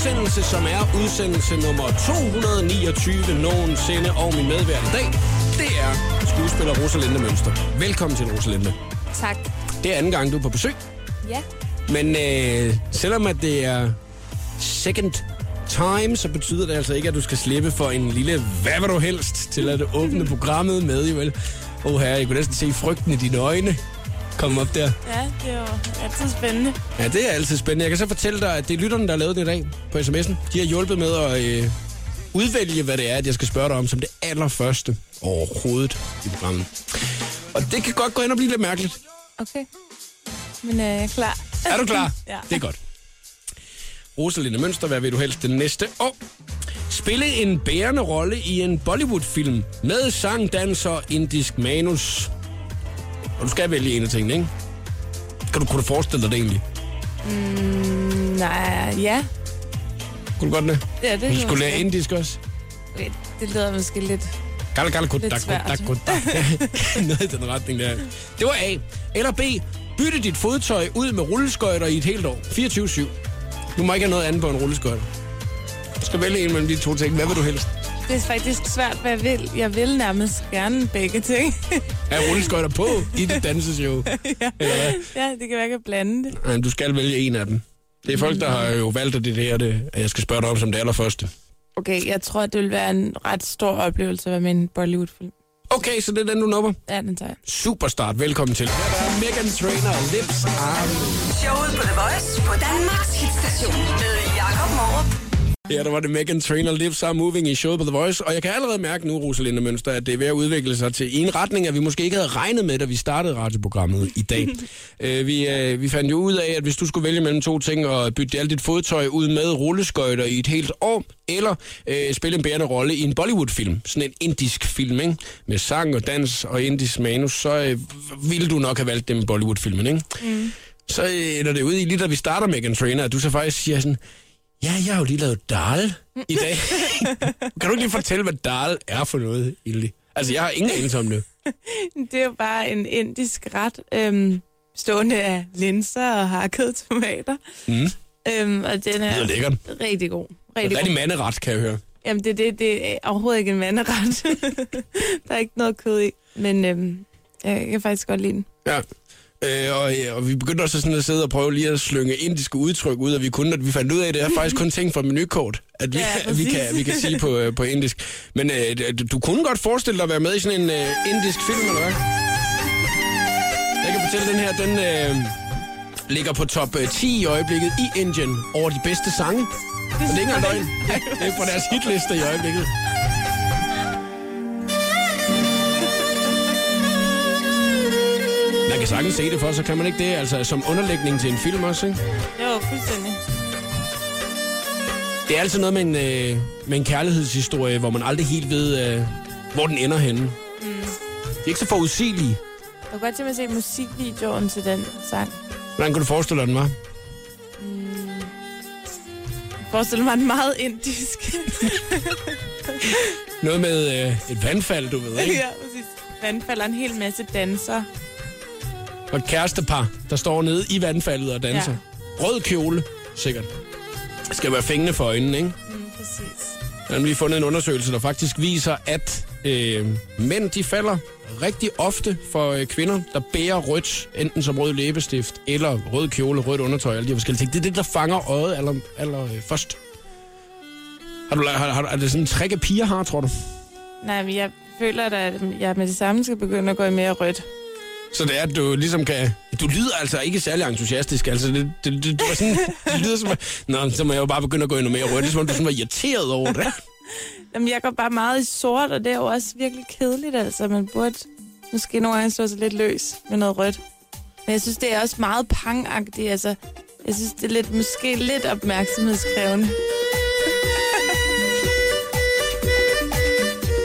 udsendelse, som er udsendelse nummer 229 nogensinde. Og min medvært i dag, det er skuespiller Rosalinde Mønster. Velkommen til, Rosalinde. Tak. Det er anden gang, du er på besøg. Ja. Men øh, selvom at det er second time, så betyder det altså ikke, at du skal slippe for en lille hvad vil du helst til at åbne programmet med, jo vel? Åh herre, jeg kunne næsten se frygten i dine øjne. Kom op der. Ja, det er jo altid spændende. Ja, det er altid spændende. Jeg kan så fortælle dig, at det er lytterne, der har lavet det i dag på sms'en. De har hjulpet med at øh, udvælge, hvad det er, at jeg skal spørge dig om som det allerførste overhovedet i programmet. Og det kan godt gå ind og blive lidt mærkeligt. Okay. Men øh, jeg er klar. Er du klar? Ja. Det er godt. Rosalinde Mønster, hvad vil du helst det næste år? Spille en bærende rolle i en Bollywood-film med sang, dans og indisk manus. Og du skal vælge en af tingene, ikke? Kan du, kunne du forestille dig det egentlig? Mm, nej, ja. Kunne du godt det? Ja, det Du skulle lære indisk også? Okay, Det lyder måske lidt... Gal, gal, Lidt svært. kudak, kudak. Noget i den retning der. Det var A. Eller B. Bytte dit fodtøj ud med rulleskøjter i et helt år. 24-7. Du må ikke have noget andet på en rulleskøjter. Du skal vælge en mellem de to ting. Hvad vil du helst? Det er faktisk svært, hvad jeg vil. Jeg vil nærmest gerne begge ting. Have rulleskøjter på i dit danseshow? ja. Ja, det kan være, jeg kan blande det. Nej, du skal vælge en af dem. Det er folk, der har jo valgt at det her, det, at jeg skal spørge dig om som det allerførste. Okay, jeg tror, det vil være en ret stor oplevelse at være med i en Bollywood-film. Okay, så det er den, du nupper. Ja, den tager jeg. Superstart, velkommen til. Her er Megan Trainer, Lips Are Showet på The Voice på Danmarks hitstation med. Ja, der var det Megan Trainer, Lips Are Moving i showet på The Voice. Og jeg kan allerede mærke nu, Rosalinde Mønster, at det er ved at udvikle sig til en retning, at vi måske ikke havde regnet med, da vi startede radioprogrammet i dag. øh, vi, øh, vi fandt jo ud af, at hvis du skulle vælge mellem to ting og bytte alt dit fodtøj ud med rulleskøjter i et helt år, eller øh, spille en bærende rolle i en Bollywood-film, sådan en indisk film, ikke? med sang og dans og indisk manus, så øh, ville du nok have valgt dem Bollywood-filmen, ikke? Mm. Så øh, ender det ud i, lige da vi starter Megan Trainer, at du så faktisk siger sådan, Ja, jeg har jo lige lavet dal i dag. kan du ikke lige fortælle, hvad dal er for noget, Ildi? Altså, jeg har ingen anelse om det. Det er jo bare en indisk ret, øhm, stående af linser og hakkede tomater. Mm. Øhm, og den er Det er rigtig god. Rigtig rigtig manderet, kan jeg høre. Jamen, det, det, det er overhovedet ikke en manderet. der er ikke noget kød i, men øhm, jeg kan faktisk godt lide den. Ja. Øh, og, ja, og vi begyndte også sådan at sidde og prøve lige at slynge indiske udtryk ud, og vi kunne, at vi fandt ud af, at det er faktisk kun ting fra menukort, at vi, Ja, ja, vi, kan, vi kan sige på, øh, på indisk. Men øh, du- kunne godt forestille dig at være med i sådan en øh, indisk film, eller hvad? Jeg kan fortælle, den her, den øh, ligger på top øh, 10 i øjeblikket i Indien over de bedste sange. Og det er ikke engang løgn. Det er på deres hitliste i øjeblikket. Kan sagtens se det for, så kan man ikke det? Altså som underlægning til en film også, ikke? Jo, fuldstændig. Det er altid noget med en, øh, med en kærlighedshistorie, hvor man aldrig helt ved, øh, hvor den ender henne. Mm. Det er ikke så forudsigelige. Jeg kunne godt tænke mig at se musikvideoen til den sang. Hvordan kan du forestille dig, den var? Jeg forestiller mig, den meget indisk. Noget med øh, et vandfald, du ved, ikke? ja, præcis. Vandfalder en hel masse danser. Og et kærestepar, der står nede i vandfaldet og danser. Ja. Rød kjole, sikkert. Skal være fængende for øjnene, ikke? Mm, præcis. Der har lige fundet en undersøgelse, der faktisk viser, at øh, mænd de falder rigtig ofte for øh, kvinder, der bærer rødt, enten som rød læbestift, eller rød kjole, rødt undertøj, alle de forskellige ting. Det er det, der fanger øjet aller, aller øh, først. Har du, har, har, er det sådan en trick, at piger har, tror du? Nej, men jeg føler da, at jeg med det samme skal begynde at gå i mere rødt. Så det er, at du ligesom kan... Du lyder altså ikke særlig entusiastisk. Altså, det, det, det, det, var sådan, det lyder som... at- Nå, så må jeg jo bare begynde at gå endnu mere rødt. Det er som om, du sådan var irriteret over det. Jamen, jeg går bare meget i sort, og det er jo også virkelig kedeligt, altså. Man burde måske nogle gange slå sig lidt løs med noget rødt. Men jeg synes, det er også meget pangagtigt, altså. Jeg synes, det er lidt, måske lidt opmærksomhedskrævende.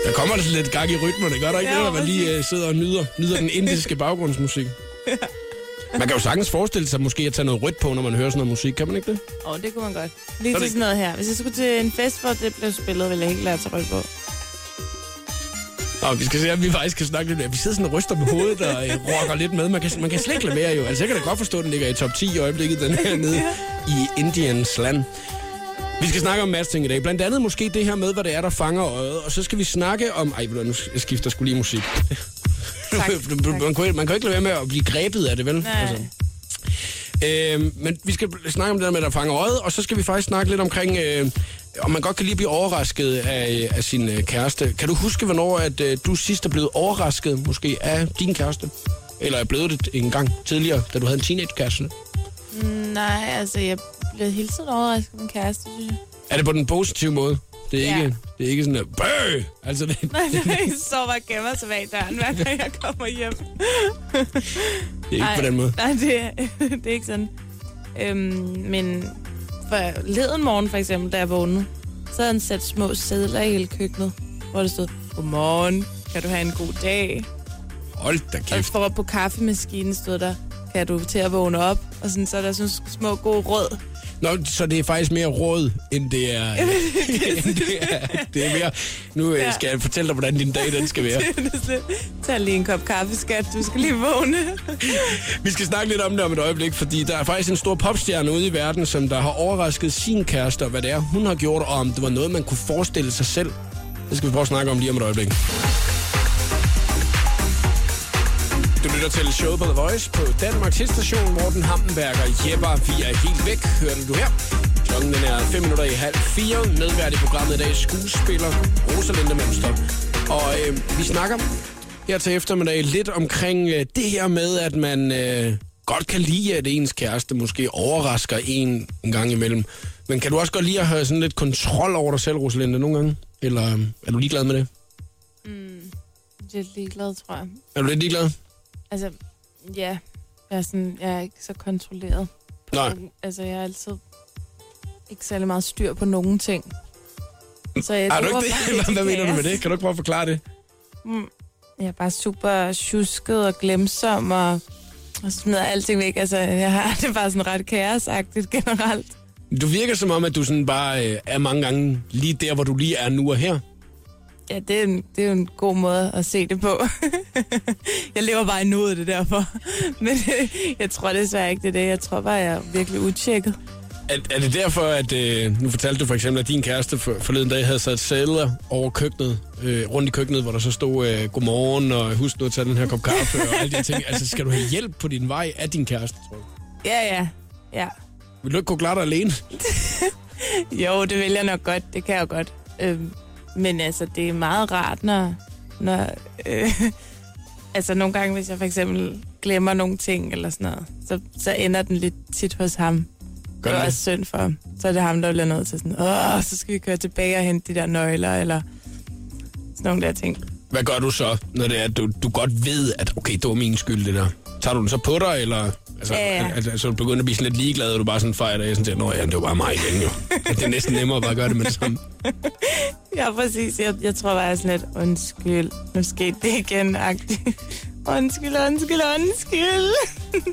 Der kommer altså lidt gang i rytmerne, gør der ikke Ja, det, når man lige uh, sidder og nyder, nyder den indiske baggrundsmusik? Man kan jo sagtens forestille sig måske at tage noget rødt på, når man hører sådan noget musik. Kan man ikke det? Åh, oh, det kunne man godt. Lige Så til det- sådan noget her. Hvis jeg skulle til en fest, hvor det blev spillet, ville jeg helt klart tage rødt på. Og vi skal se, om vi faktisk kan snakke lidt mere. Vi sidder sådan og ryster med hovedet og øh, rocker lidt med. Man kan, man kan slet ikke lade være jo. Altså, jeg kan da godt forstå, at den ligger i top 10 i øjeblikket, den her nede i Indians land. Vi skal snakke om masser ting i dag. Blandt andet måske det her med, hvad det er, der fanger øjet. Og så skal vi snakke om... Ej, nu skifter skulle lige musik. Tak, man, kan, man kan ikke lade være med at blive grebet af det, vel? Nej. Øh, men vi skal snakke om det der med, der fanger øjet, og så skal vi faktisk snakke lidt omkring, øh, om man godt kan lige blive overrasket af, af sin øh, kæreste. Kan du huske, hvornår at, øh, du sidst er blevet overrasket, måske af din kæreste? Eller er blevet det en gang tidligere, da du havde en teenage-kæreste? Nej, altså, jeg blev hele tiden overrasket med min kæreste, synes jeg. Er det på den positive måde? Det er Ja. ikke, det er ikke sådan, at bøh! Altså, det, Nej, nej, så var gemmer sig bag døren, hver gang jeg kommer hjem. det er ikke Nej, på den måde. Nej, det er, det er ikke sådan. Øhm, men for leden morgen, for eksempel, da jeg vågnede, så havde han sat små sædler i hele køkkenet, hvor der stod, Godmorgen, kan du have en god dag? Hold da Og kæft. for på kaffemaskinen stod der, kan du til at vågne op? Og sådan, så er der sådan små gode råd. Nå, så det er faktisk mere råd, end det er... end det, er det er mere... Nu ja. Ja. skal jeg fortælle dig, hvordan din dag den skal være. Tag lige en kop kaffe, skat. Du skal lige vågne. Vi skal snakke lidt om det om et øjeblik, fordi der er faktisk en stor popstjerne ude i verden, som der har overrasket sin kæreste, og hvad det er, hun har gjort, og om det var noget, man kunne forestille sig selv. Det skal vi prøve at snakke om lige om et øjeblik. Du lytter til showet på The Voice på Danmarks station. Morten Hampenberger, Jepper, vi er helt væk, hørte du her. Klokken den er 5 minutter i halv fire. Medvært i programmet i dag, skuespiller Rosalinde Mønster. Og øh, vi snakker her til eftermiddag lidt omkring øh, det her med, at man øh, godt kan lide, at ens kæreste måske overrasker en en gang imellem. Men kan du også godt lide at have sådan lidt kontrol over dig selv, Rosalinde, nogle gange? Eller øh, er du ligeglad med det? Jeg er ligeglad, tror jeg. Er du lidt ligeglad? Altså, ja. Jeg er, sådan, jeg er ikke så kontrolleret. På Nej. nogen- Altså, jeg har altid ikke særlig meget styr på nogen ting. Så jeg Er du ikke det? Hvad mener du med det? Kan du ikke prøve at forklare det? Mm. Jeg er bare super tjusket og glemsom og, og smider alting væk. Altså, jeg har det er bare sådan ret kaosagtigt generelt. Du virker som om, at du sådan bare øh, er mange gange lige der, hvor du lige er nu og her. Ja, det er, en, det er jo en god måde at se det på. jeg lever bare i nuet, det er derfor. Men øh, jeg tror desværre ikke, det er det. Jeg tror bare, jeg er virkelig utjekket. Er, er det derfor, at... Øh, nu fortalte du for eksempel, at din kæreste for, forleden dag havde sat sædler over køkkenet, øh, rundt i køkkenet, hvor der så stod øh, godmorgen, og husk nu at tage den her kop kaffe, og alle de ting. Altså, skal du have hjælp på din vej af din kæreste, tror du? Ja, ja. Ja. Vil du ikke kunne klare dig alene? Jo, det vil jeg nok godt. Det kan jeg jo godt. Øhm, men altså, det er meget rart, når... når øh, altså, nogle gange, hvis jeg for eksempel glemmer nogle ting eller sådan noget, så, så ender den lidt tit hos ham. Gør det er også synd for ham. Så er det ham, der bliver nødt til sådan, åh, så skal vi køre tilbage og hente de der nøgler, eller sådan nogle der ting. Hvad gør du så, når det er, at du, du godt ved, at okay, det var min skyld, det der? Tager du den så på dig, eller... Altså, Ja, ja. altså, altså, du begynder at blive sådan lidt ligeglad, og du bare sådan fejrer og sådan der, ja, det var bare mig igen, jo. det er næsten nemmere at bare gøre det med det samme. Ja, præcis. Jeg, jeg tror bare, jeg er sådan lidt, undskyld, nu skete det igen, agtigt. Undskyld, undskyld, undskyld.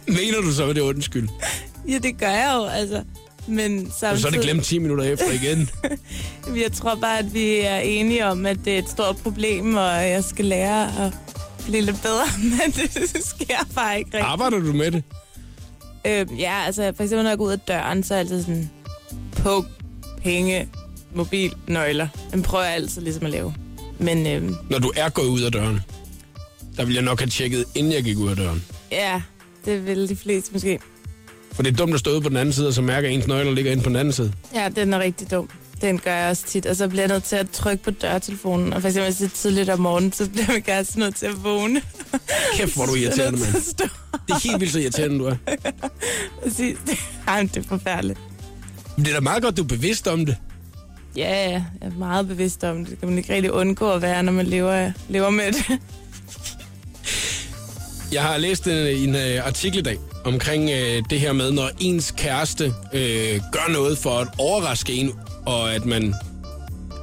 Mener du så, at det er undskyld? Ja, det gør jeg jo, altså. Men samtidig, så er det glemt 10 minutter efter igen. jeg tror bare, at vi er enige om, at det er et stort problem, og jeg skal lære at blive lidt bedre, men det sker bare ikke rigtigt. Arbejder du med det? Øh, ja, altså for eksempel når jeg går ud af døren, så er jeg altid sådan, på penge, mobil, nøgler. Den prøver jeg altid ligesom at lave. Men øh, Når du er gået ud af døren, der vil jeg nok have tjekket, inden jeg gik ud af døren. ja, det vil de fleste måske. For det er dumt at stå ude på den anden side, og så mærker at ens nøgler ligger inde på den anden side. Ja, den er rigtig dum. Den gør jeg også tit, og så bliver jeg nødt til at trykke på dørtelefonen. Og for eksempel, hvis det er tidligt om morgenen, så bliver min kæreste nødt til at vågne. Kæft, hvor du irriterende, er jeg mand. Det er helt vildt så irriterende, du er. Præcis. Ej, det er forfærdeligt. Men det er da meget godt, du er bevidst om det. Ja, ja, jeg er meget bevidst om det. Det kan man ikke rigtig undgå at være, når man lever, lever med det. Jeg har læst en, en uh, artikel i dag omkring uh, det her med, når ens kæreste uh, gør noget for at overraske en, og at man,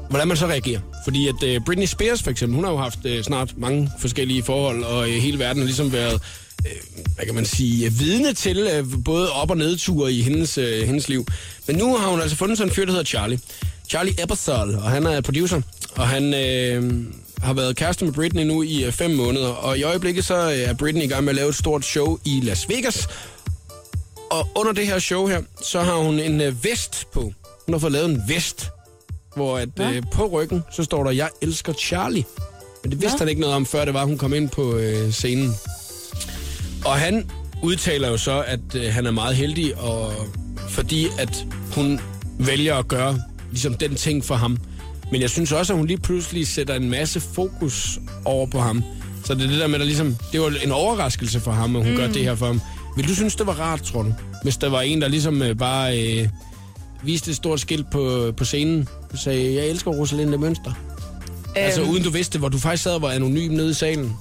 hvordan man så reagerer. Fordi at øh, Britney Spears for eksempel, hun har jo haft øh, snart mange forskellige forhold, og øh, hele verden har ligesom været, øh, hvad kan man sige, vidne til øh, både op- og nedture i hendes, øh, hendes liv. Men nu har hun altså fundet sådan en fyr, der hedder Charlie. Charlie Ebersol, og han er producer, og han, øh, har været kæreste med Britney nu i øh, fem måneder, og i øjeblikket så øh, er Britney i gang med at lave et stort show i Las Vegas. Og under det her show her, så har hun en øh, vest på. Hun har fået lavet en vest, hvor at, Nå. øh, på ryggen, så står der, jeg elsker Charlie. Men det vidste Nå. han ikke noget om, før det var, hun kom ind på øh, scenen. Og han udtaler jo så, at øh, han er meget heldig, og fordi at hun vælger at gøre ligesom den ting for ham. Men jeg synes også, at hun lige pludselig sætter en masse fokus over på ham. Så det er det der med, at ligesom, det var en overraskelse for ham, at hun mm. gør det her for ham. Vil du synes, det var rart, tror du? Hvis der var en, der ligesom øh, bare øh, viste et stort skilt på, på scenen, og sagde, jeg elsker Rosalinde Mønster. Altså Øhm, uden du vidste, hvor du faktisk sad og var anonym nede i salen.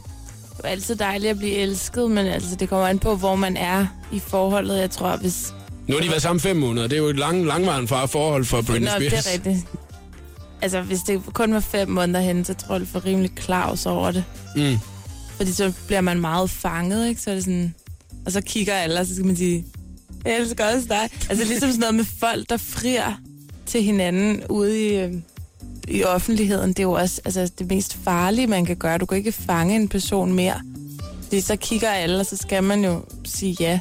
Det er altid dejligt at blive elsket, men altså, det kommer an på, hvor man er i forholdet. Jeg tror, hvis... Nu har de været sammen fem måneder. Det er jo et lang, langvarende far forhold for Britney Nå, Spears. det er rigtigt. Altså, hvis det kun var fem måneder henne, så tror jeg, det får rimelig klaus over det. Mm. Fordi så bliver man meget fanget, ikke? Så er det sådan... Og så kigger alle, og så skal man sige, jeg elsker også dig. Altså ligesom sådan noget med folk, der frier til hinanden ude i, øh, i offentligheden. Det er jo også altså, det mest farlige, man kan gøre. Du kan ikke fange en person mere. Fordi så kigger alle, og så skal man jo sige ja.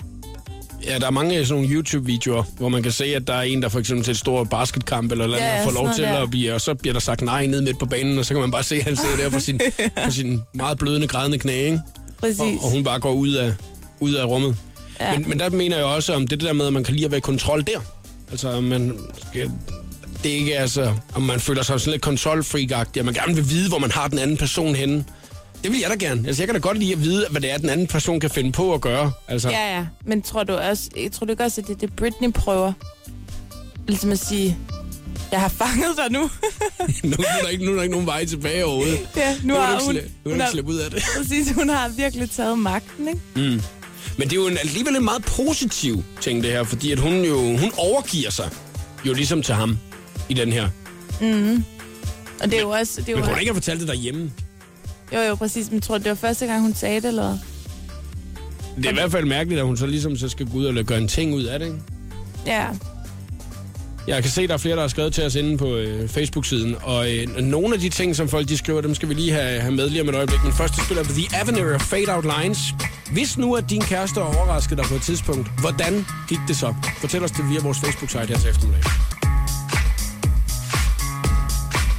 Ja, der er mange sådan nogle YouTube-videoer, hvor man kan se, at der er en, der for eksempel til et stort basketkamp eller noget, Ja, ja, får lov til der. at blive, og så bliver der sagt nej ned midt på banen, og så kan man bare se, at han sidder der på sin, på sin meget blødende, grædende knæ, ikke? Præcis. Og, og hun bare går ud af, ud af rummet. Ja. Men, men der mener jeg også om det der med, at man kan lide at være i kontrol der. Altså, man skal, det er ikke altså, om man føler sig sådan lidt kontrolfreak-agtig, at man gerne vil vide, hvor man har den anden person henne. Det vil jeg da gerne. Altså, jeg kan da godt lide at vide, hvad det er, den anden person kan finde på at gøre. Altså, Ja, ja. Men tror du også, jeg tror du ikke også, at det er det, Britney prøver? Ligesom at sige, jeg har fanget dig nu. nu, er der ikke, nu er der ikke nogen vej tilbage overhovedet. ja, nu, Nu har hun, nu hun, har, slippe ud af det. præcis, hun har virkelig taget magten, ikke? Mm. Men det er jo en, alligevel en meget positiv ting, det her, fordi at hun jo hun overgiver sig jo ligesom til ham i den her. Og det er jo også... Det er Men jo, kunne hun ikke have fortalt det derhjemme? jo, jo, præcis. Men tror du, det var første gang, hun sagde det, eller hvad? Det er i hvert fald mærkeligt, at hun så ligesom så skal gå ud og gøre en ting ud af det, ikke? Ja. Jeg kan se, at der er flere, der har skrevet til os inde på øh, Facebook-siden, og øh, nogle af de ting, som folk de skriver, dem skal vi lige have, have med lige om et øjeblik. Men først spiller vi The Avenue of Fade Out Lines. Hvis nu, at din kæreste overraskede dig på et tidspunkt, hvordan gik det så? Fortæl os det via vores Facebook-site her til eftermiddag.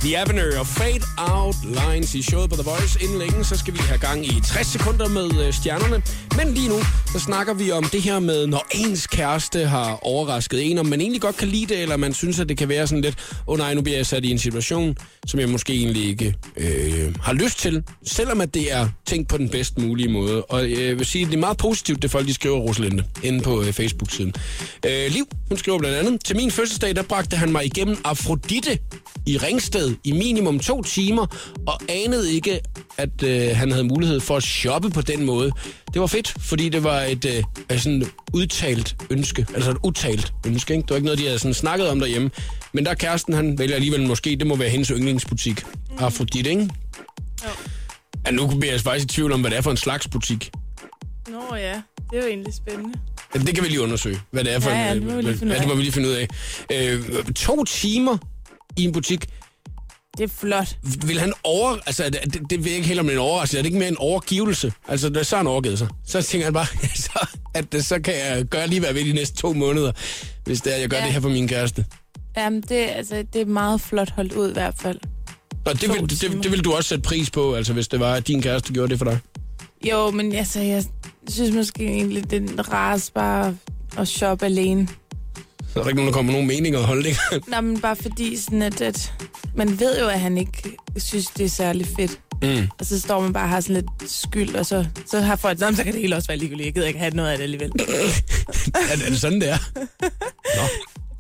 The Avenue of Fade Out Lines i showet på The Voice. Inden længe, så skal vi have gang i 60 sekunder med øh, stjernerne. Men lige nu, så snakker vi om det her med, når ens kæreste har overrasket en, om man egentlig godt kan lide det, eller man synes, at det kan være sådan lidt, åh oh, nej, nu bliver jeg sat i en situation, som jeg måske egentlig ikke øh, har lyst til, selvom at det er tænkt på den bedst mulige måde. Og øh, jeg vil sige, at det er meget positivt, det folk de skriver, Rosalinde, inde på øh, Facebook-siden. Øh, Liv, hun skriver blandt andet, til min fødselsdag, der bragte han mig igennem Afrodite i Ringsted i minimum to timer, og anede ikke, at øh, han havde mulighed for at shoppe på den måde. Det var fedt, fordi det var et øh, sådan udtalt ønske, altså et utalt ønske. Ikke? Det var ikke noget, de havde sådan snakket om derhjemme. Men der er kæresten, han vælger alligevel måske, det må være hendes yndlingsbutik. Afrodite, ikke? Jo. Ja, nu bliver jeg faktisk i tvivl om, hvad det er for en slags butik. Nå ja, det er jo egentlig spændende. Ja, Det kan vi lige undersøge, hvad det er for Ja, ja, en... det må vi lige øh, finde ud ja, det må af. vi lige finde ud af. Øh, to timer i en butik, Det er flot. vil han over... Altså, det, det, det ved jeg ikke helt om det er en overraskelse. Er det ikke mere en overgivelse? Altså, da så har han overgivet sig. Så tænker han bare, så, at det, så kan jeg gøre lige hvad jeg vil de næste to måneder, hvis det er, jeg gør ja. Det her for min kæreste. Jamen, det, er- altså, det er meget flot holdt ud i hvert fald. Og det vil, det, timer. det vil du også sætte pris på, altså hvis det var, at din kæreste gjorde det for dig. Jo, men altså, jeg synes måske egentlig, det er rarest bare at shoppe alene. Så er der ikke nogen, der kommer med nogen meninger og holdninger. Nå, men bare fordi sådan, at, at man ved jo, at han ikke synes, det er særlig fedt. Mm. Og så står man bare og har sådan lidt skyld, og så, så har folk, "Nå, men så kan det hele også være ligegyldigt. Jeg gider ikke have noget af det alligevel. Er, er det sådan, det er? Nå.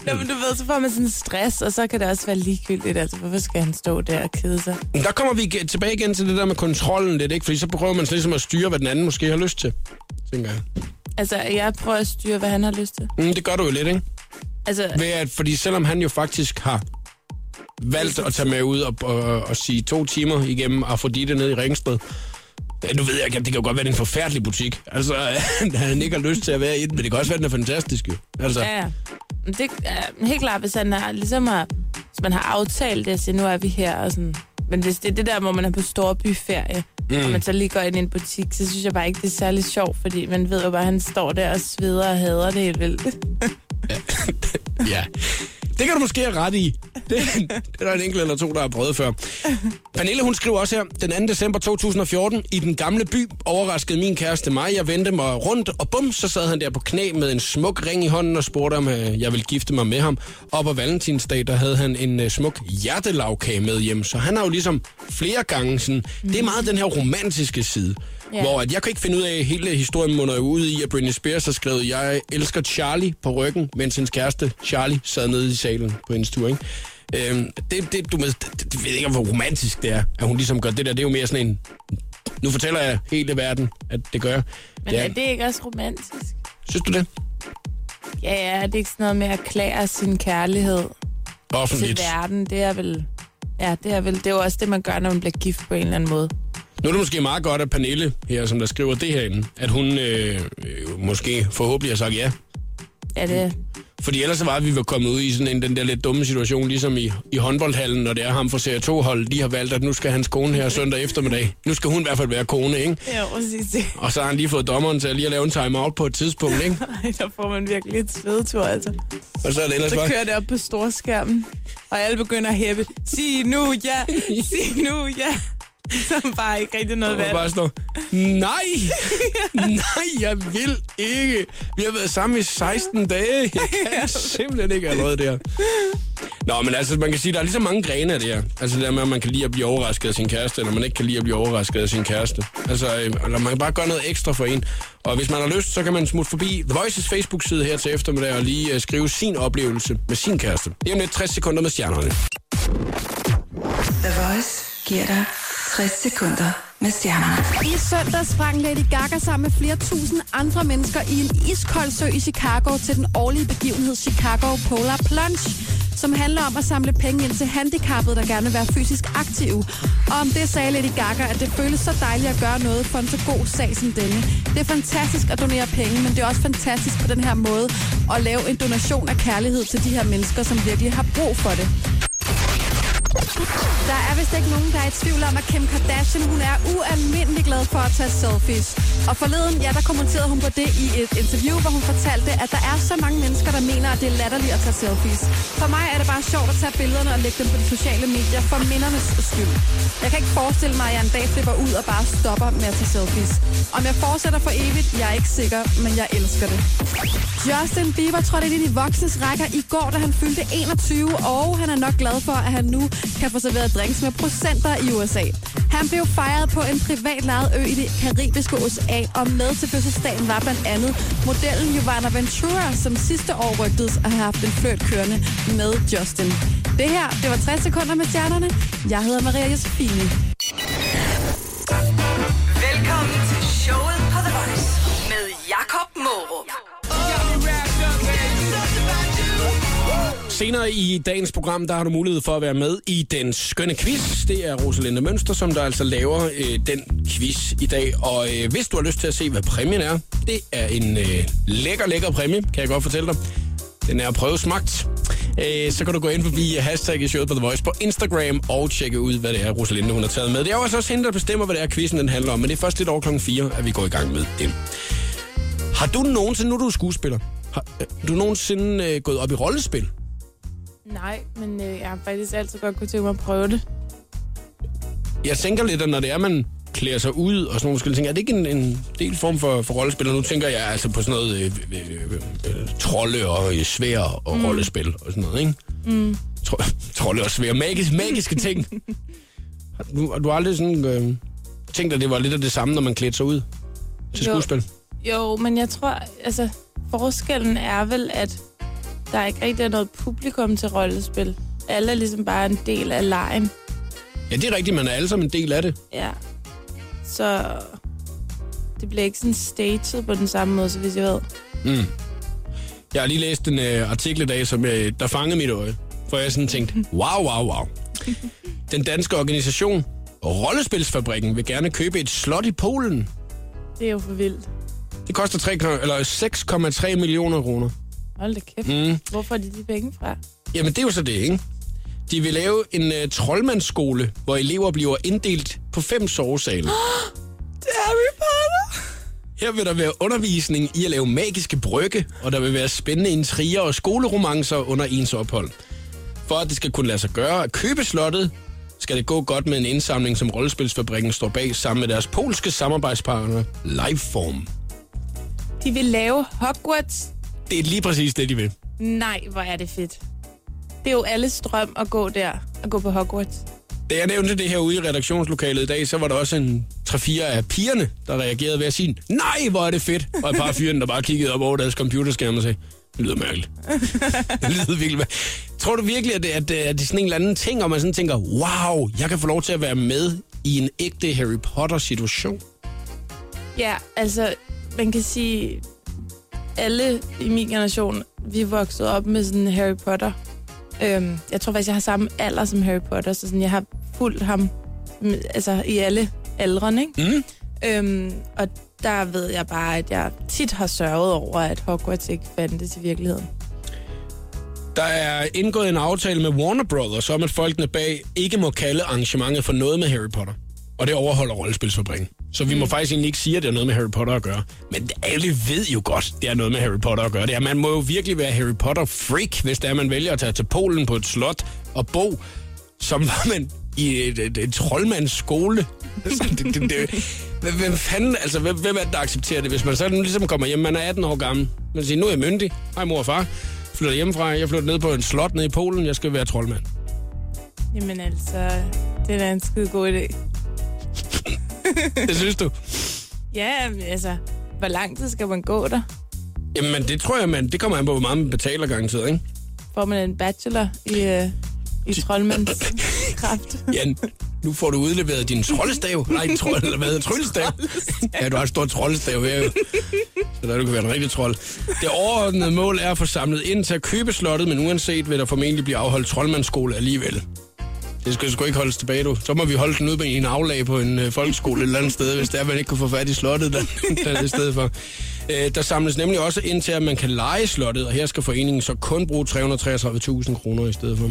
Nå, men du ved, så får man sådan stress, og så kan det også være ligegyldigt. Altså, hvorfor skal han stå der og kede sig? Der kommer vi tilbage igen til det der med kontrollen lidt, ikke? Fordi så prøver man ligesom at styre, hvad den anden måske har lyst til, tænker jeg. Altså, jeg prøver at styre, hvad han har lyst til. Mm, det gør du jo lidt, ikke? Altså, Ved at, fordi selvom han jo faktisk har valgt at tage med ud og, og, og sige to timer igennem Afrodite ned i Ringsted, nu ved jeg ikke, det kan jo godt være, det er en forfærdelig butik. Altså, han ikke har lyst til at være i den, men det kan også være, den er fantastisk jo. Altså, ja, ja. Det er helt klart, hvis han har, ligesom har hvis man har aftalt det, så nu er vi her. Og sådan. Men hvis det er det der, hvor man er på storbyferie, mm. og man så lige går ind i en butik, så synes jeg bare ikke, det er særlig sjovt, fordi man ved jo bare, at han står der og sveder og hader det helt vildt. Ja. Det kan du måske have ret i. Det, det er der en enkelt eller to, der har prøvet før. Pernille, hun skriver også her, den 2. december 2014, i den gamle by overraskede min kæreste mig. Jeg vendte mig rundt, og bum, så sad han der på knæ med en smuk ring i hånden og spurgte, om øh, jeg ville gifte mig med ham. Og på valentinsdag, der havde han en uh, smuk hjertelavkage med hjem. Så han har jo ligesom flere gange sådan, mm. det er meget den her romantiske side. Yeah. Hvor at jeg kan ikke finde ud af, at hele historien munder ud i, at Britney Spears har skrevet, jeg elsker Charlie på ryggen, mens hendes kæreste Charlie sad nede i salen på hendes tur, ikke? Øhm, det, det, du med, det, det, ved ikke, hvor romantisk det er, at hun ligesom gør det der. Det er jo mere sådan en... Nu fortæller jeg hele verden, at det gør. Men det er det ikke også romantisk? Synes du det? Ja, ja, er det ikke sådan noget med at klære sin kærlighed til Offentligt. verden? Det er vel... Ja, det er vel det er jo også det, man gør, når man bliver gift på en eller anden måde. Nu er det måske meget godt, at Pernille her, som der skriver det herinde, at hun øh, øh, måske forhåbentlig har sagt ja. Ja, det, Fordi ellers så var vi var kommet ud i sådan en, den der lidt dumme situation, ligesom i, i håndboldhallen, når det er ham fra Serie 2-hold, de har valgt, at nu skal hans kone her søndag eftermiddag. Nu skal hun i hvert fald være kone, ikke? ja, præcis. Og så har han lige fået dommeren til at lige at lave en time-out på et tidspunkt, ikke? Ej, der får man virkelig et svedetur, altså. Og så er det ellers Så bare... kører det op på storskærmen, og alle begynder at hæppe. Sig nu ja, sig nu ja. Som bare ikke rigtig noget Og valg. bare står, nej, nej, jeg vil ikke. Vi har været sammen i 16 dage. Jeg kan simpelthen ikke allerede der. Nå, men altså, man kan sige, der er lige så mange grene af det her. Altså det der med, at man kan lide at blive overrasket af sin kæreste, eller man ikke kan lide at blive overrasket af sin kæreste. Altså, øh, eller man kan bare gøre noget ekstra for en. Og hvis man har lyst, så kan man smutte forbi The Voices Facebook-side her til eftermiddag og lige uh, skrive sin oplevelse med sin kæreste. Det er om lidt 60 sekunder med stjernerne. The Voice giver dig 60 sekunder med stjernerne. I søndag sprang Lady Gaga sammen med flere tusind andre mennesker i en iskold sø i Chicago til den årlige begivenhed Chicago Polar Plunge, som handler om at samle penge ind til handicappede, der gerne vil være fysisk aktive. Og om det sagde Lady Gaga, at det føles så dejligt at gøre noget for en så god sag som denne. Det er fantastisk at donere penge, men det er også fantastisk på den her måde at lave en donation af kærlighed til de her mennesker, som virkelig har brug for det. Der er vist ikke nogen, der er i tvivl om, at Kim Kardashian hun er ualmindelig glad for at tage selfies. Og forleden, ja, der kommenterede hun på det i et interview, hvor hun fortalte, at der er så mange mennesker, der mener, at det er latterligt at tage selfies. For mig er det bare sjovt at tage billederne og lægge dem på de sociale medier for mindernes skyld. Jeg kan ikke forestille mig, at jeg en dag flipper ud og bare stopper med at tage selfies. Om jeg fortsætter for evigt, jeg er ikke sikker, men jeg elsker det. Justin Bieber trådte ind i de voksnes rækker i går, da han fyldte 21, og han er nok glad for, at han nu kan få serveret drinks med procenter i USA. Han blev fejret på en privat lejet ø i det karibiske ocean, og med til fødselsdagen var blandt andet modellen Giovanna Ventura, som sidste år rygtedes at have haft en flørt kørende med Justin. Det her, det var 60 sekunder med stjernerne. Jeg hedder Maria Josefine. Velkommen til showet Senere i dagens program, der har du mulighed for at være med i den skønne quiz. Det er Rosalinde Mønster, som der altså laver øh, den quiz i dag. Og øh, hvis du har lyst til at se, hvad præmien er, det er en øh, lækker, lækker præmie, kan jeg godt fortælle dig. Den er prøvesmagt. Øh, så kan du gå ind forbi hashtag showet på The Voice på Instagram og tjekke ud, hvad det er, Rosalinde hun har taget med. Det er jo altså også hende, der bestemmer, hvad det er, quizzen den handler om. Men det er først lidt over klokken 4, at vi går i gang med den. Har du nogensinde, nu er du skuespiller, har øh, du nogensinde øh, gået op i rollespil? Nej, men øh, jeg har faktisk altid godt kunne tænke mig at prøve det. jeg tænker lidt, at når det er, man klæder sig ud og sådan nogle forskellige ting, er det ikke en, en del form for, for rollespil? Og nu tænker jeg altså på sådan noget øh, øh, øh, øh, trolde og øh, svær og mm. rollespil og sådan noget, ikke? Mm. Tro, trolde og svær. Magisk, magiske ting. Har du, har du aldrig sådan øh, tænkt, at det var lidt af det samme, når man klædte sig ud til Jo. skuespil? Jo, men jeg tror, altså, forskellen er vel, at der ikke rigtig er noget publikum til rollespil. Alle er ligesom bare en del af lejen. Ja, det er rigtigt, man er alle sammen en del af det. Ja. Så det bliver ikke sådan staged på den samme måde, så hvis jeg ved. Mm. Jeg har lige læst en øh, artikel i dag, som øh, der fangede mit øje. For jeg sådan tænkte, wow, wow, wow. Den danske organisation Rollespilsfabrikken vil gerne købe et slot i Polen. Det er jo for vildt. Det koster 3, eller 6,3 millioner kroner. Hold da kæft. Mm. Hvor får de de penge fra? Jamen, det er jo så det, ikke? De vil lave en uh, troldmandsskole, hvor elever bliver inddelt på fem sovesale. Det er Harry Potter! Her vil der være undervisning i at lave magiske brygge, og der vil være spændende intriger og skoleromancer under ens ophold. For at det skal kunne lade sig gøre at købe slottet, skal det gå godt med en indsamling, som Rollespilsfabrikken står bag sammen med deres polske samarbejdspartner Lifeform. De vil lave Hogwarts. Det er lige præcis det, de vil. Nej, hvor er det fedt. Det er jo alles drøm at gå der, at gå på Hogwarts. Da jeg nævnte det her ude i redaktionslokalet i dag, så var der også en 3-4 af pigerne, der reagerede ved at sige, nej, hvor er det fedt. Og et par af fyrene, der bare kiggede op over deres computerskærm og sagde, det lyder mærkeligt. det lyder virkelig mærkeligt. Tror du virkelig, at det, at, det- at det er sådan en eller anden ting, og man sådan tænker, wow, jeg kan få lov til at være med i en ægte Harry Potter-situation? Ja, altså, man kan sige, alle i min generation, vi vokset op med sådan Harry Potter. Øhm, jeg tror faktisk, jeg har samme alder som Harry Potter, så sådan, jeg har fulgt ham altså, i alle aldrene, ikke? Mm. Øhm, og der ved jeg bare, at jeg tit har sørget over, at Hogwarts ikke fandtes i virkeligheden. Der er indgået en aftale med Warner Brothers om, at folkene bag ikke må kalde arrangementet for noget med Harry Potter. Og det overholder rollespilsfabrikken. Så vi må faktisk egentlig ikke sige, at det har noget med Harry Potter at gøre. Men alle ved jo godt, det har noget med Harry Potter at gøre. Det er, man må jo virkelig være Harry Potter-freak, hvis det er, man vælger at tage til Polen på et slot og bo, som var man i et, et, et troldmandsskole. det, det, det, hvem, fanden, altså, hvem, hvem er det, der accepterer det? Hvis man så ligesom kommer hjem, man er 18 år gammel, man siger, nu er jeg myndig, hej mor og far, flytter hjemmefra, jeg flytter ned på en slot nede i Polen, jeg skal være troldmand. Jamen altså, det er da en skide god idé. Det synes du? Ja, altså, hvor lang tid skal man gå der? Jamen, det tror jeg, man, det kommer an på, hvor meget man betaler garanteret, ikke? Får man en bachelor i, øh, i troldmandskraft? Jan, nu får du udleveret din troldestav. Nej, en trold, eller hvad hedder tryllestav? Ja, du har et stort troldestav her jo. Så der du kan være en rigtig trold. Det overordnede mål er at få samlet ind til at købe slottet, men uanset vil der formentlig blive afholdt troldmandsskole alligevel. Det skal sgu ikke holdes tilbage, du. Så må vi holde den ude i en aflag på en øh, folkeskole et eller andet sted, hvis det er, man ikke kunne få fat i slottet der, der i stedet for. Øh, der samles nemlig også ind til, at man kan lege slottet, og her skal foreningen så kun bruge 333.000 kroner i stedet for.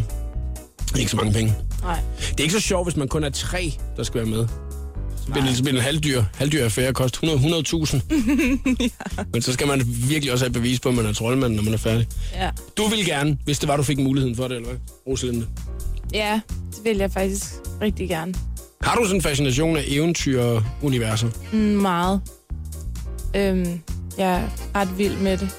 Ikke så mange penge. Nej. Det er ikke så sjovt, hvis man kun er tre, der skal være med. Så bliver det, en halvdyr, halvdyr affære koste 100 100.000. ja. Men så skal man virkelig også have bevis på, at man er troldmand, når man er færdig. Ja. Du vil gerne, hvis det var, du fik muligheden for det, eller hvad? Rosalinde. Ja, det vil jeg faktisk rigtig gerne. Har du sådan en fascination af eventyr-universer? Mm, meget. Øhm, jeg er ret vild med det.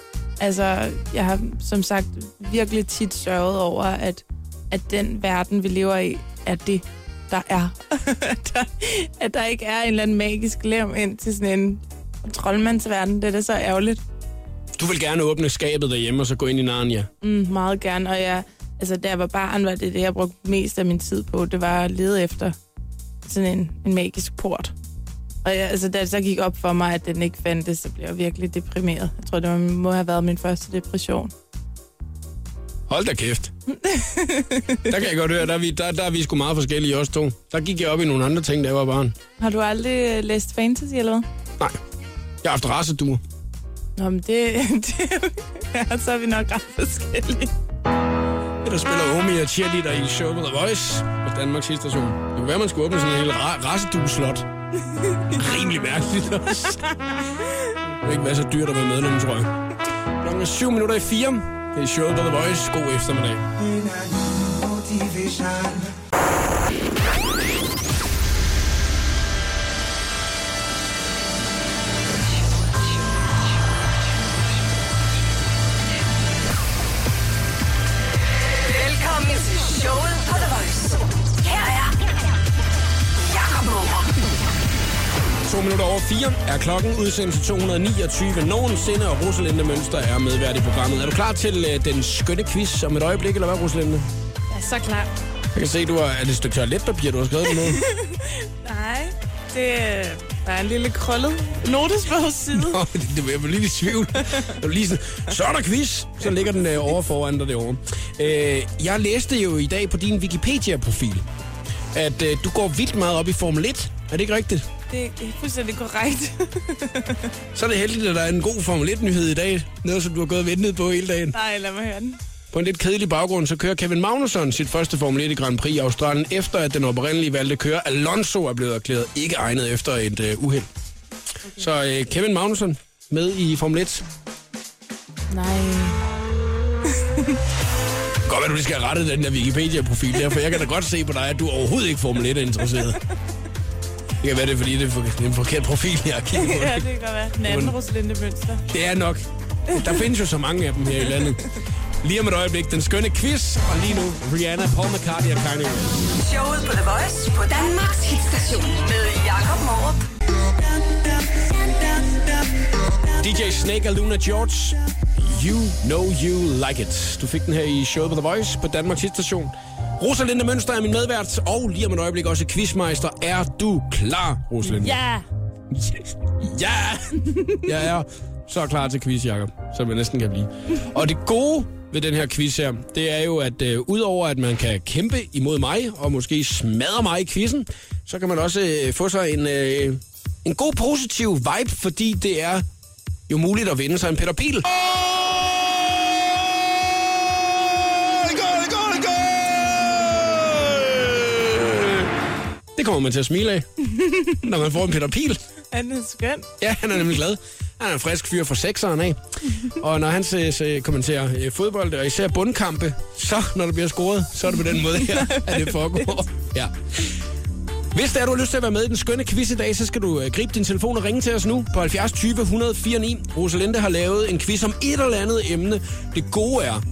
Altså, jeg har som sagt virkelig tit sørget over, at, at den verden, vi lever i, er det, der er. at, der, at der ikke er en eller anden magisk lem ind til sådan en troldmandsverden. Det er da så ærgerligt. Du vil gerne åbne skabet derhjemme, og så gå ind i Narnia. Mm, meget gerne. Og jeg, altså, da jeg var barn, var det det, jeg brugte mest af min tid på. Det var at lede efter sådan en, en magisk port. Og jeg, altså, da det så gik op for mig, at den ikke fandtes, så blev jeg virkelig deprimeret. Jeg tror, det var, må have været min første depression. Hold da kæft. der kan jeg godt høre, der er, vi, der, der er vi sgu meget forskellige os to. Der gik jeg op i nogle andre ting, da jeg var barn. Har du aldrig øh, læst fantasy, eller hvad? Nej, jeg har haft raceduer. Nå, men det, det ja, så er vi nok ret forskellige. Der spiller Omi og cheerleader i show The Voice på Danmarks station. Det kunne være, man skulle åbne sådan en hel ra- racedueslot. Rimelig mærkeligt også. Det er ikke være så dyrt at være medlem, tror jeg. Klokken er syv minutter i fire. Det er showet på The Voice. God eftermiddag. To minutter over fire er klokken udsendelse 229 nogensinde, og Rosalinde Mønster er medvært i programmet. Er du klar til øh, den skønne quiz om et øjeblik, eller hvad, Rosalinde? Er så klar. Jeg kan se, du har... Er det et stykke toiletpapir, du har skrevet noget? Nej, det der er en lille krøllet notesbogsside. Nå, det, det var jeg var lige i tvivl. Var lige sådan, så er der quiz. Så ligger den øh, over foran dig derovre. Øh, jeg læste jo i dag på din Wikipedia-profil, at øh, du går vildt meget op i Formel 1. Er det ikke rigtigt? Det er fuldstændig korrekt. Så er det heldigt, at der er en god Formel 1-nyhed i dag. Noget, som du har gået og ventet på hele dagen. Nej, lad mig høre den. På en lidt kedelig baggrund, så kører Kevin Magnusson sit første Formel 1 i Grand Prix i Australien, efter at den oprindelige valgte kører Alonso er blevet erklæret ikke egnet efter et uh, uheld. Så uh, Kevin Magnusson med i Formel 1. Nej. Godt være, du lige skal have rettet den der Wikipedia-profil der, for jeg kan da godt se på dig, at du overhovedet ikke Formel 1 er interesseret. Det kan være, det er fordi, det er, for, det er en forkert profil, jeg har kigget på. ja, det kan godt være. Den anden Rosalinde Mønster. Det er nok. Der findes jo så mange af dem her i landet. Lige om et øjeblik, den skønne quiz, og lige nu Rihanna, Paul McCartney og Kanye West. Showet på The Voice på Danmarks hitstation med Jakob Morup. DJ Snake og Luna George, You Know You Like It. Du fik den her i showet på The Voice på Danmarks station. Rosalinde Mønster er min medvært, og lige om et øjeblik også quizmeister. Er du klar, Rosalinde? Ja. Ja! Jeg er så klar til quiz, Jacob, som jeg næsten kan blive. Og det gode ved den her quiz her, det er jo, at øh, udover at man kan kæmpe imod mig, og måske smadre mig i quizzen, så kan man også øh, få sig en, øh, en god positiv vibe, fordi det er jo muligt at vinde sig en Peter Pil. Det kommer man til at smile af, når man får en Peter Pil. Han er skøn. Ja, han er nemlig glad. Han er en frisk fyr fra sekseren af. Og når han se, se, kommenterer øh, fodbold, og især bundkampe, så når der bliver scoret, så er det på den måde her, at det foregår. Ja. Hvis det er, du har lyst til at være med i den skønne quiz i dag, så skal du øh, gribe din telefon og ringe til os nu på 70 20 104 9. Rosalinde har lavet en quiz om et eller andet emne. Det gode er,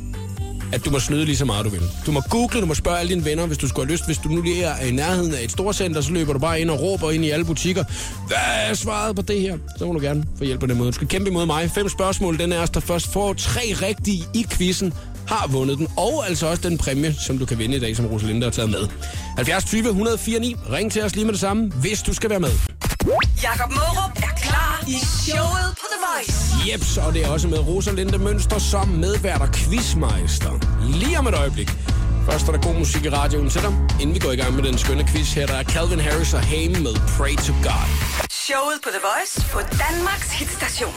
at du må snyde lige så meget, du vil. Du må google, du må spørge alle dine venner, hvis du skulle have lyst. Hvis du nu lige er i nærheden af et storcenter, så løber du bare ind og råber ind i alle butikker. Hvad er svaret på det her? Så må du gerne få hjælp på den måde. Du skal kæmpe imod mig. Fem spørgsmål. Den er os, der først får tre rigtige i quizzen, har vundet den. Og altså også den præmie, som du kan vinde i dag, som Rosalinde har taget med. 70 20 104 9. Ring til os lige med det samme, hvis du skal være med. Jakob Morup i showet på The Voice. Jeps, og det er også med Rosalinde Mønster som medvært og quizmeister. Lige om et øjeblik. Først er der god musik i radioen til dig, inden vi går i gang med den skønne quiz her. Der er Calvin Harris og Haim med Pray to God. Showet på The Voice på Danmarks hitstation.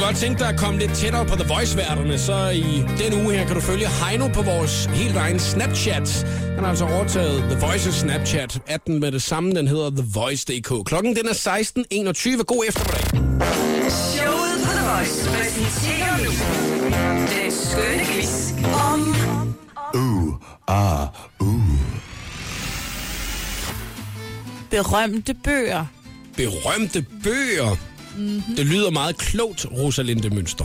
Kunne du godt tænke dig at komme lidt tættere på The Voice-værterne, så i den uge her kan du følge Heino på vores helt egen Snapchat. Han har altså overtaget The Voice's Snapchat. 18 med det samme, den hedder The Voice.dk. Klokken den er 16.21. God eftermiddag. Showet på The Voice præsenterer nu den skønne quiz om Berømte bøger. Berømte bøger. Mm-hmm. Det lyder meget klogt, Rosalinde Mønster.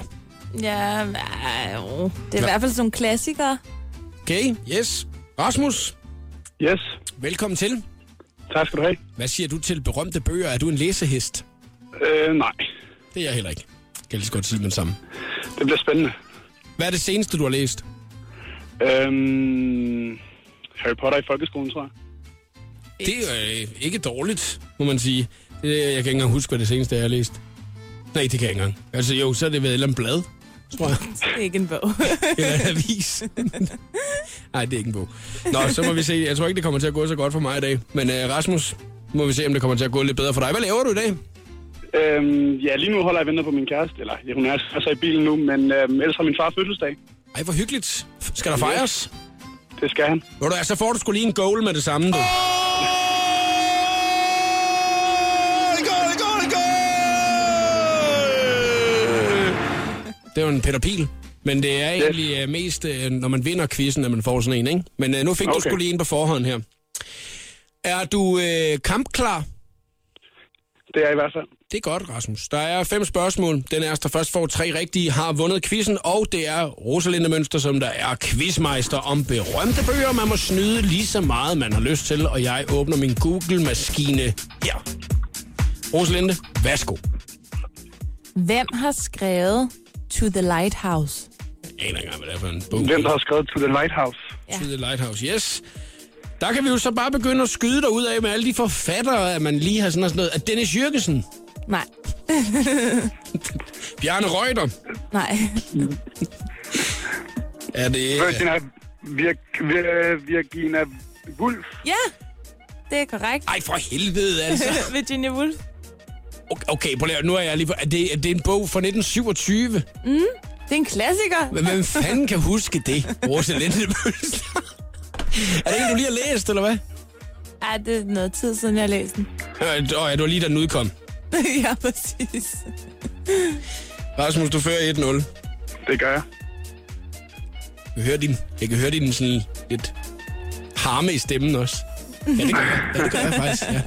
Ja, jo. det er i hvert fald sådan nogle klassikere. Okay, yes. Rasmus, Yes, velkommen til. tak skal du have. Hvad siger du til berømte bøger? Er du en læsehest? Øh, nej, Det er jeg heller ikke. Kan jeg lige så godt sige med det samme. det bliver spændende. Hvad er det seneste, du har læst? Øhm, Harry Potter i folkeskolen, tror jeg. Det er øh, ikke dårligt, må man sige. Jeg kan ikke engang huske, hvad det seneste er, jeg har læst. Nej, det kan jeg ikke engang. Altså jo, så er det ved et eller andet blad, tror jeg. Det er ikke en bog. Eller en avis. Nej, det er ikke en bog. Nå, så må vi se. Jeg tror ikke, det kommer til at gå så godt for mig i dag. Men uh, Rasmus, må vi se, om det kommer til at gå lidt bedre for dig. Hvad laver du i dag? Øhm, ja, lige nu holder jeg venter på min kæreste. Eller, ja, hun er altså i bilen nu, men øhm, ellers har min far fødselsdag. Ej, hvor hyggeligt. Skal der fejres? Det skal han. Ved du, så får du skulle lige en goal med det samme, du. Det er jo en Peter Pil. Men det er egentlig uh, mest, uh, når man vinder quizzen, at man får sådan en, ikke? Men uh, nu fik okay. du skulle lige en på forhånd her. Er du uh, kampklar? Det er jeg i hvert fald. Det er godt, Rasmus. Der er fem spørgsmål. Den er, der først får tre rigtige, har vundet quizzen, og det er Rosalinde Mønster, som der er quizmeister om berømte bøger. Man må snyde lige så meget, man har lyst til, og jeg åbner min Google-maskine her. Rosalinde, værsgo. Hvem har skrevet To the Lighthouse? Jeg aner ikke engang, hvad det er for en bog. Hvem der har skrevet To the Lighthouse? Ja. To the Lighthouse, yes. Der kan vi jo så bare begynde at skyde dig ud af med alle de forfattere, at man lige har sådan noget. At Dennis Jørgensen, Nej. Bjarne Reuter, Nej. er det... Virginia, Vir, Vir, Virginia Woolf. Ja, det er korrekt. Ej, for helvede, altså. Virginia Woolf. Okay, okay prøv lige, nu er jeg lige... Er det, er det en bog fra 1927? Mm. Det er en klassiker. Men hvem fanden kan huske det, Rosalinde Mønster? Er det en, du lige har læst, eller hvad? Ej, det er noget tid siden, jeg har læst den. Øh, Åh, ja, det var lige, da den udkom. ja, præcis. Rasmus, du fører 1-0. Det gør jeg. Jeg kan høre din, jeg kan høre din sådan lidt harme i stemmen også. Ja, det gør jeg. Ja, det gør jeg faktisk, ja.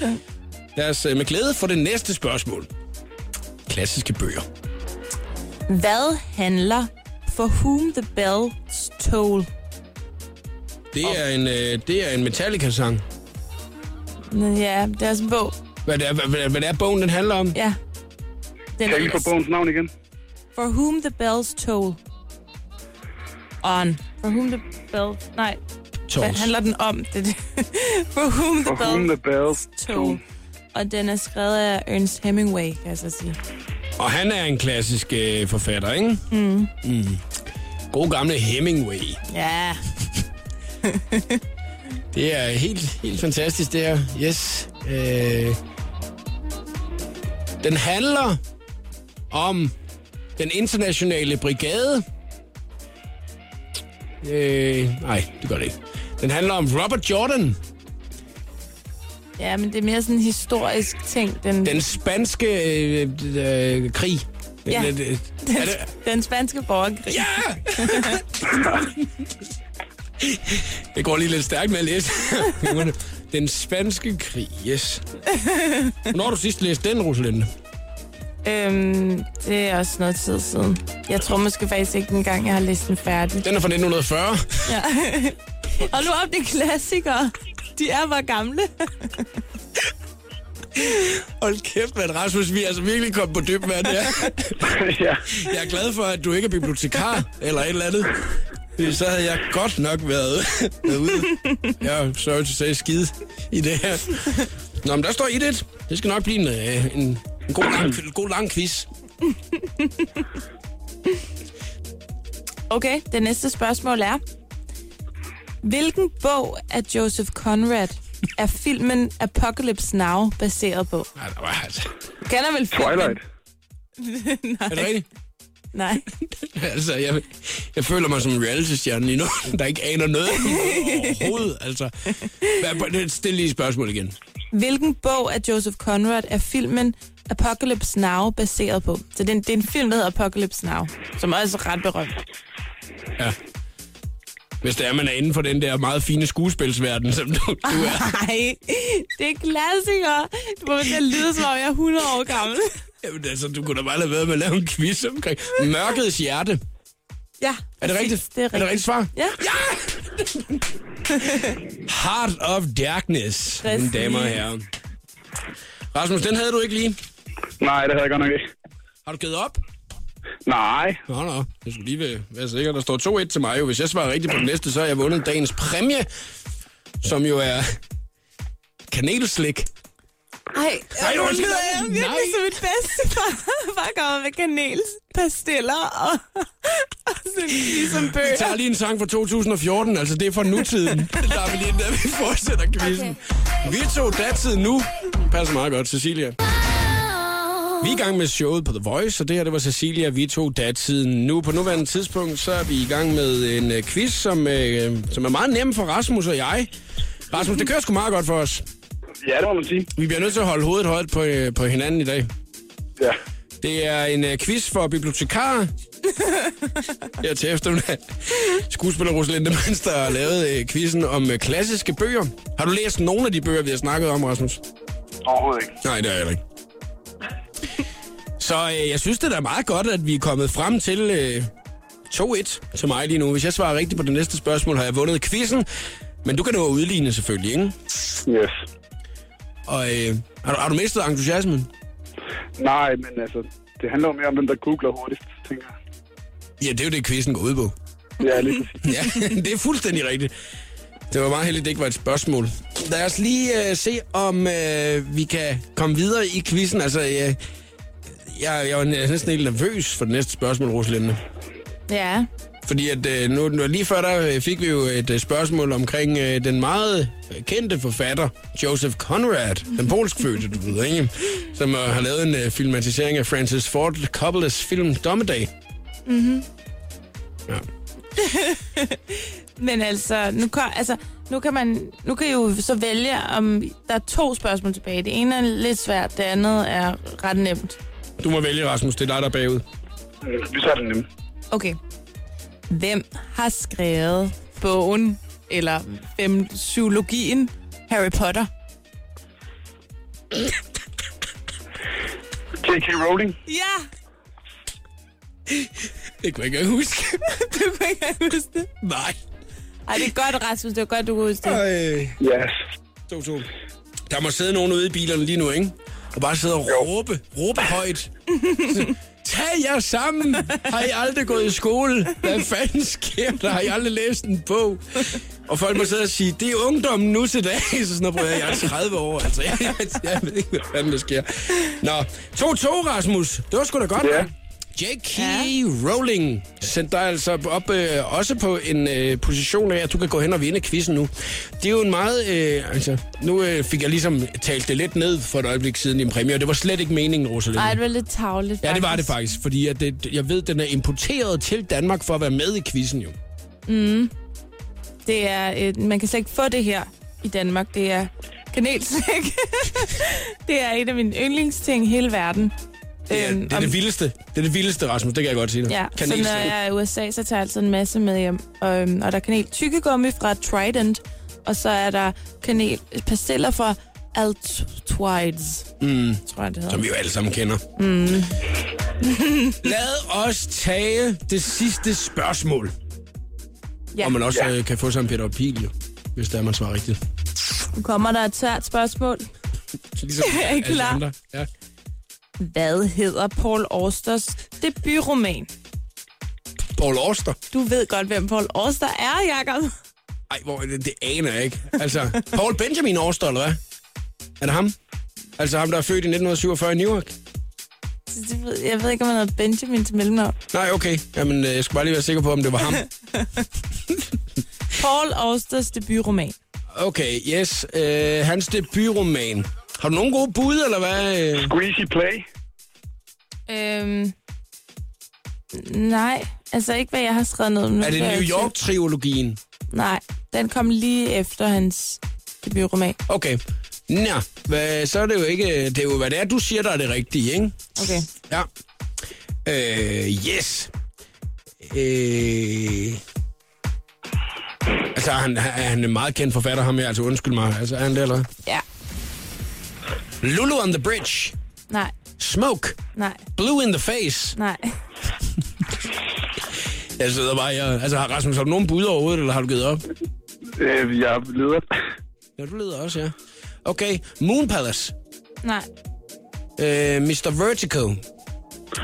Lad os øh, med glæde få det næste spørgsmål. Klassiske bøger. Hvad handler For Whom the Bells Toll? Det er en, øh, det er en Metallica-sang. Ja, det er også en bog. Hvad det er, hvad, hvad, hvad det er bogen, den handler om? Ja. Den Kan lige få bogens navn igen? For Whom the Bells Toll. On. For Whom the Bells... Nej, hvad Tolls. handler den om? Det er det. For Whom the For whom the Bells bells Toll. toll. Og den er skrevet af Ernest Hemingway, kan jeg så sige. Og han er en klassisk øh, forfatter, ikke? Mm. mm. God gamle Hemingway. Ja. Det er helt, helt fantastisk, det her. Yes. Øh, den handler om den internationale brigade. Øh, nej, det gør det ikke. Den handler om Robert Jordan, Ja, men det er mere sådan en historisk ting. Den, den spanske øh, øh, krig. Ja. Den, den, den, er det, den spanske borgerkrig. ja! det går lige lidt stærkt med at læse. den spanske krig, yes. Når har du sidst læst den, Rosalinde? Øhm, det er også noget tid siden. Jeg tror måske faktisk ikke engang, jeg har læst den færdig. Den er fra 1940. Ja. Og nu op, det er klassikere. De er bare gamle. Hold kæft, man, Rasmus, vi er altså virkelig kommet på dyb vand her. ja. Jeg er glad for, at du ikke er bibliotekar eller et eller andet. Fordi så havde jeg godt nok været, været ude. Jeg er sorry to say skide i det her. Nå, men der står 1-1. Det skal nok blive en, øh, en, en god, lang, god lang quiz. Okay, det næste spørgsmål er. Hvilken bog af Joseph Conrad er filmen Apocalypse Now baseret på? Nej, der var altså... Kender vel filmen? Twilight. Er det rigtigt? Nej. Altså, jeg, jeg føler mig som en reality-stjerne lige nu, der ikke aner noget overhovedet. Altså, hvad, stil lige et spørgsmål igen. Hvilken bog af Joseph Conrad er filmen Apocalypse Now baseret på? Så det er en, det er en film, der hedder Apocalypse Now, som også er ret berømt. Ja. Hvis det er, man er inden for den der meget fine skuespilsverden, som du, du er. Nej, det er klassikere. Du må at lyde, som om jeg er 100 år gammel. Jamen, altså, du kunne da bare lade være med at lave en quiz omkring Mørkets hjerte. Ja, Er det rigtigt? Det er Er det rigtigt. rigtigt svar? Ja. Heart of Darkness, mine Præcis. damer og herrer. Rasmus, den havde du ikke lige. Nej, det havde jeg godt nok ikke. Har du givet op? Nej. Nå, nå. Jeg skulle lige være- være sikker. Der står 2-1 til mig jo. Hvis jeg svarer rigtigt på den næste, så har jeg vundet dagens præmie, som jo er kanelslik. Ej, Ej, var lyder jeg virkelig Nej. som et bedstefar. Bare kommer med kanelspastiller og, og sådan ligesom Vi bøger. tager lige en sang fra 2014, altså det er fra nutiden. Der er vi lige der, vi fortsætter quizzen. Okay. Vi to datiden nu. Passer meget godt, Cecilia. Vi er i gang med showet på The Voice, og det her det var Cecilia, vi to datiden nu. På nuværende tidspunkt, så er vi i gang med en uh, quiz, som, uh, som er meget nem for Rasmus og jeg. Rasmus, det kører sgu meget godt for os. Ja, det må man sige. Vi bliver nødt til at holde hovedet højt på, uh, på hinanden i dag. Ja. Det er en uh, quiz for bibliotekarer. Her til eftermiddag. Skuespiller Rosalinde Mønster har lavet uh, quizzen om uh, klassiske bøger. Har du læst nogle af de bøger, vi har snakket om, Rasmus? Overhovedet ikke. Nej, det er jeg ikke. Så øh, jeg synes, det er meget godt, at vi er kommet frem til øh, 2-1 til mig lige nu. Hvis jeg svarer rigtigt på det næste spørgsmål, har jeg vundet quizzen. Men du kan nå at udligne selvfølgelig, ikke? Yes. Og øh, har, du, har du mistet entusiasmen? Nej, men altså, det handler jo mere om, hvem der googler hurtigst, tænker jeg. Ja, det er jo det, quizzen går ud på. Ja, lige præcis. Ja, det er fuldstændig rigtigt. Det var meget heldigt, det ikke var et spørgsmål. Lad os lige øh, se, om øh, vi kan komme videre i quizzen. Altså, øh, jeg, jeg var næsten helt nervøs for det næste spørgsmål, Rosalinde. Ja, Fordi at øh, nu, nu, lige før der øh, fik vi jo et øh, spørgsmål omkring øh, den meget øh, kendte forfatter, Joseph Conrad, den polskfødte, du ved, ikke? Som øh, har lavet en øh, filmatisering af Francis Ford Coppola's film Dommedag. Men altså, nu kan, altså, nu kan man nu kan I jo så vælge, om der er to spørgsmål tilbage. Det ene er lidt svært, det andet er ret nemt. Du må vælge, Rasmus. Det er dig, der er bagud. Vi tager den nemme. Okay. Hvem har skrevet bogen, eller fem, psykologien, Harry Potter? J.K. Rowling. Ja! Det kunne jeg ikke huske. Du kunne ikke huske det. Nej. Ej, det er godt, Rasmus. Det var godt, du kunne huske det. Ej. Yes. To, to. Der må sidde nogen ude i bilerne lige nu, ikke? Og bare sidde og råbe, råbe højt. Tag jer sammen! Har I aldrig gået i skole? Hvad fanden sker der? Har I aldrig læst en bog? Og folk må sidde og sige, det er ungdommen nu til dag. Så sådan noget, jeg er 30 år. Altså, jeg, jeg, jeg ved ikke, hvad fanden der sker. Nå, 2-2, Rasmus. Det var sgu da godt, Ja. ja. J.K. Ja. Rowling sendte dig altså op øh, også på en øh, position af, at du kan gå hen og vinde quizzen nu. Det er jo en meget... Øh, altså, nu øh, fik jeg ligesom talt det lidt ned for et øjeblik siden i en præmie, og det var slet ikke meningen, Rosalinde. Ej, det var lidt tavligt, Ja, det var det faktisk, fordi at det, jeg ved, den er importeret til Danmark for at være med i quizzen jo. Det er, et, man kan slet ikke få det her i Danmark. Det er kanelslæg. det er et af mine yndlingsting i hele verden. Det er, Øhm, det, er om- det vildeste. Det er det vildeste, Rasmus. Det kan jeg godt sige dig. Ja, så Kanelslæg. når jeg er i USA, så tager jeg altid en masse med hjem. Og, øhm, og der er kanel tykkegummi fra Trident, og så er der kanel pastiller fra Altoids, Mm, tror jeg det hedder. som vi jo alle sammen kender. Mm. Lad os tage det sidste spørgsmål. Ja, Og man også ja. kan få sig en Peter Pil, jo, hvis det er, man svarer rigtigt. nu kommer der et svært spørgsmål. Så ligesom Er I klar? Ja. Hvad hedder Paul Austers debutroman? Paul Auster. Du ved godt, hvem Paul Auster er, Jacob. Ej, hvor, det, det aner jeg ikke. Altså, Paul Benjamin Auster, eller hvad? Er det ham? Altså ham, der er født i 1947 i Newark? Jeg ved ikke, om han hedder Benjamin til mellemnavn. Nej, okay. Jamen, øh, jeg skulle bare lige være sikker på, om det var ham. Paul Austers debutroman. Okay, yes. Øh, hans debutroman. Har du nogen gode bud, eller hvad? Squeezy Play. Øhm, nej, altså ikke, hvad jeg har skrevet ned. Nu Er det New tjekke. York-trilogien? Nej, den kom lige efter hans debutroman. Okay. Nå, hvad, så er det jo ikke... Det er jo, hvad det er, du siger, der er det rigtige, ikke? Okay. Ja. Øh, yes. Øh... Altså, han, han er en meget kendt forfatter, ham her, altså undskyld mig. Altså, er han det, eller? Ja, Lulu on the Bridge. nej, Smoke. nej, Blue in the Face. nej. Jeg sidder bare her. Altså, har Rasmus, har du nogen bud overhovedet, eller har du givet op? Øh, jeg leder. Ja, du leder også, ja. Okay, Moon Palace. Nej, Øh, Mr. Vertigo.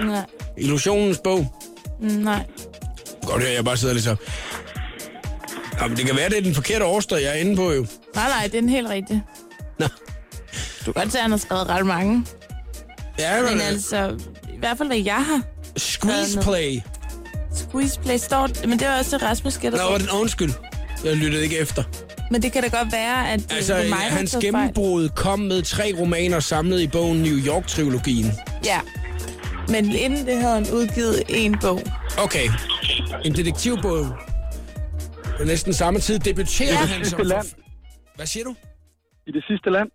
nej, Illusionens bog. nej. Godt høre, jeg bare sidder lidt så... Jamen, det kan være, det er den forkerte årsdag, jeg er inde på, jo. Nej, nej, det er den helt rigtige. Nå. Du kan godt se, at han har skrevet ret mange. Ja, Men men, altså, i hvert fald, hvad jeg har. Squeeze Play. Squeeze Play står... Men det var også Rasmus gætter Nå, var det undskyld. Jeg lyttede ikke efter. Men det kan da godt være, at det, Altså, det er mig, hans gennembrud kom med tre romaner samlet i bogen New York-trilogien. Ja. Men inden det havde han udgivet en bog. Okay. En detektivbog. På næsten samme tid debuterede Ja. han som... Sidste land. Hvad siger du? I det sidste land.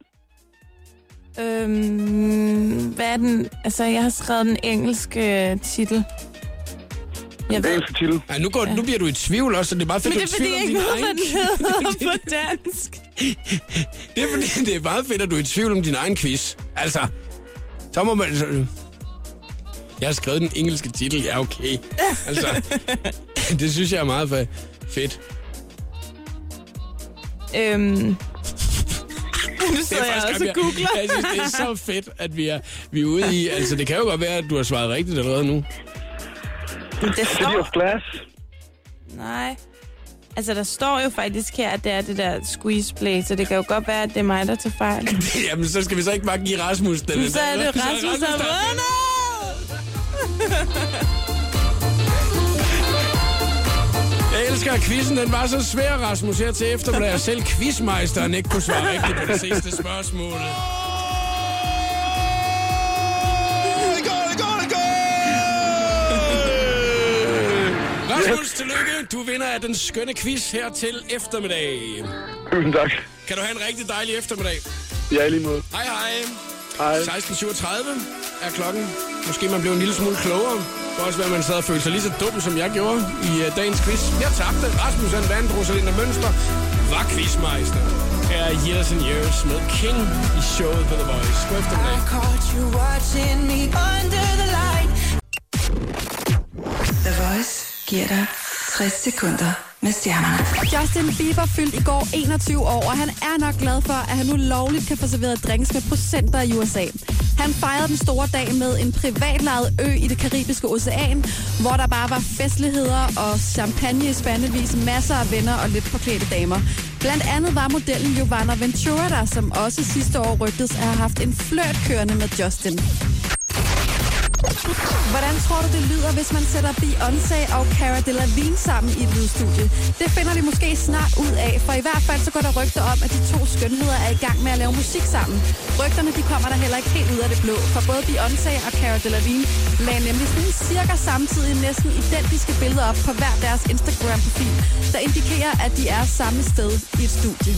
Øhm, hvad er den? Altså, jeg har skrevet den engelske titel. Jeg ved. engelske titel. Ej, nu, går, nu bliver du i tvivl også, så det er meget fedt, Men du det er fordi, jeg om ikke din ved, egen... hvad den hedder på dansk. Det er fordi, det er meget fedt, at du er i tvivl om din egen quiz. Altså, så må man... Så... Jeg har skrevet den engelske titel, ja okay. Altså, det synes jeg er meget fe- fedt. Øhm, nu sidder jeg også og jeg, googler. jeg synes, det er så fedt, at vi er, vi er ude i... Altså, det kan jo godt være, at du har svaret rigtigt allerede nu. Det City står... of Glass. Nej. Altså, der står jo faktisk her, at det er det der squeeze play, så det kan jo godt være, at det er mig, der tager fejl. Jamen, så skal vi så ikke bare give Rasmus den. Så er det Rasmus, der vundet! Jeg elsker, quizzen den var så svær, Rasmus, her til eftermiddag. Selv quizmeisteren ikke kunne svare rigtigt på det sidste spørgsmål. Rasmus, tillykke. Du vinder af den skønne quiz her til eftermiddag. Tusind tak. Kan du have en rigtig dejlig eftermiddag? Ja, lige måde. Hej hej. Hej. 16.37 er klokken. Måske man blev en lille smule klogere. Det kan også være, at man sad og følte sig lige så dum, som jeg gjorde i uh, dagens quiz. Jeg tabte. Rasmus han vandt. Rosalinda Mønster var quizmeister. Her er Years and Years med King i showet på The Voice. God eftermiddag. caught you watching me under the light. The Voice giver dig 60 sekunder med stjernerne. Justin Bieber fyldte i går 21 år, og han er nok glad for, at han nu lovligt kan få serveret drinks med procenter i USA. Han fejrede den store dag med en privatlejet ø i det karibiske ocean, hvor der bare var festligheder og champagne i spandevis, masser af venner og lidt forklædte damer. Blandt andet var modellen Giovanna Ventura der, som også sidste år rygtes at have haft en flørt kørende med Justin. Hvordan tror du, det lyder, hvis man sætter Beyoncé og Cara Delevingne sammen i et lydstudie? Det finder vi måske snart ud af, for i hvert fald så går der rygter om, at de to skønheder er i gang med at lave musik sammen. Rygterne de kommer der heller ikke helt ud af det blå, for både Beyoncé og Cara Delevingne lagde nemlig sådan cirka samtidig næsten identiske billeder op på hver deres Instagram-profil, der indikerer, at de er samme sted i et studie.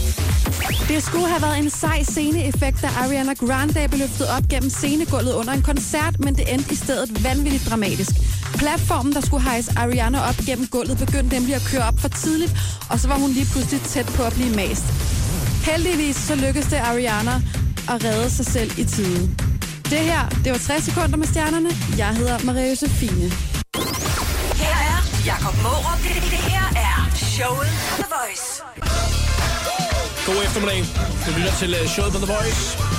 Det skulle have været en sej sceneeffekt, da Ariana Grande blev løftet op gennem scenegulvet under en koncert, men det endte i stedet vanvittigt dramatisk. Platformen, der skulle hejse Ariana op gennem gulvet, begyndte nemlig at køre op for tidligt, og så var hun lige pludselig tæt på at blive mast. Heldigvis så lykkedes det Ariana at redde sig selv i tide. Det her, det var 60 sekunder med stjernerne. Jeg hedder Maria Josefine. Her er Jakob Mårup. Det, det her er showet på The Voice. God eftermiddag. Du lytter til øh, showet på The Voice.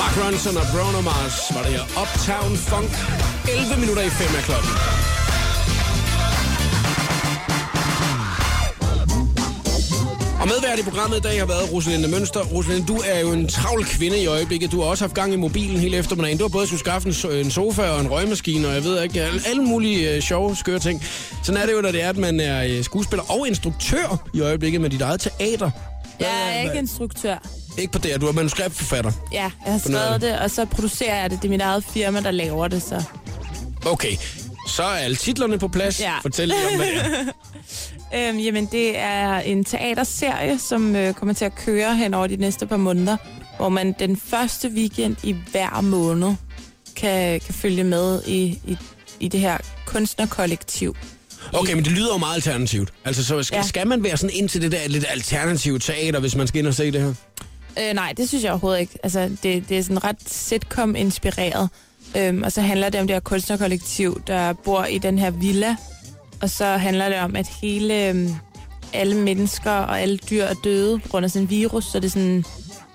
Mark Ronson og Bruno Mars var det her Uptown Funk. 11 minutter i 5 af klokken. Og medvært i programmet i dag har været Rosalinde Mønster. Rosalinde, du er jo en travl kvinde i øjeblikket. Du har også haft gang i mobilen hele eftermiddagen. Du har både skulle skaffe en, so- en sofa og en røgmaskine, og jeg ved ikke, alle, mulige uh, sjove, skøre ting. Sådan er det jo, når det er, at man er øh, skuespiller og instruktør i øjeblikket med dit eget teater. Jeg er ikke instruktør. Ikke på det, at du er manuskriptforfatter. Ja, jeg har skrevet det, og så producerer jeg det. Det er mit eget firma, der laver det, så... Okay, så er alle titlerne på plads. Ja. Fortæl lige om, hvad det er. Øhm, jamen, det er en teaterserie, som øh, kommer til at køre hen over de næste par måneder, hvor man den første weekend i hver måned kan, kan følge med i, i, i det her kunstnerkollektiv. Okay, men det lyder jo meget alternativt. Altså, så skal. Ja. skal man være sådan ind til det der lidt alternative teater, hvis man skal ind og se det her? Øh, nej, det synes jeg overhovedet ikke. Altså, det, det er sådan ret sitcom-inspireret. Øhm, og så handler det om det her kunstnerkollektiv, der bor i den her villa. Og så handler det om, at hele øhm, alle mennesker og alle dyr er døde på grund af sådan en virus, så det er sådan,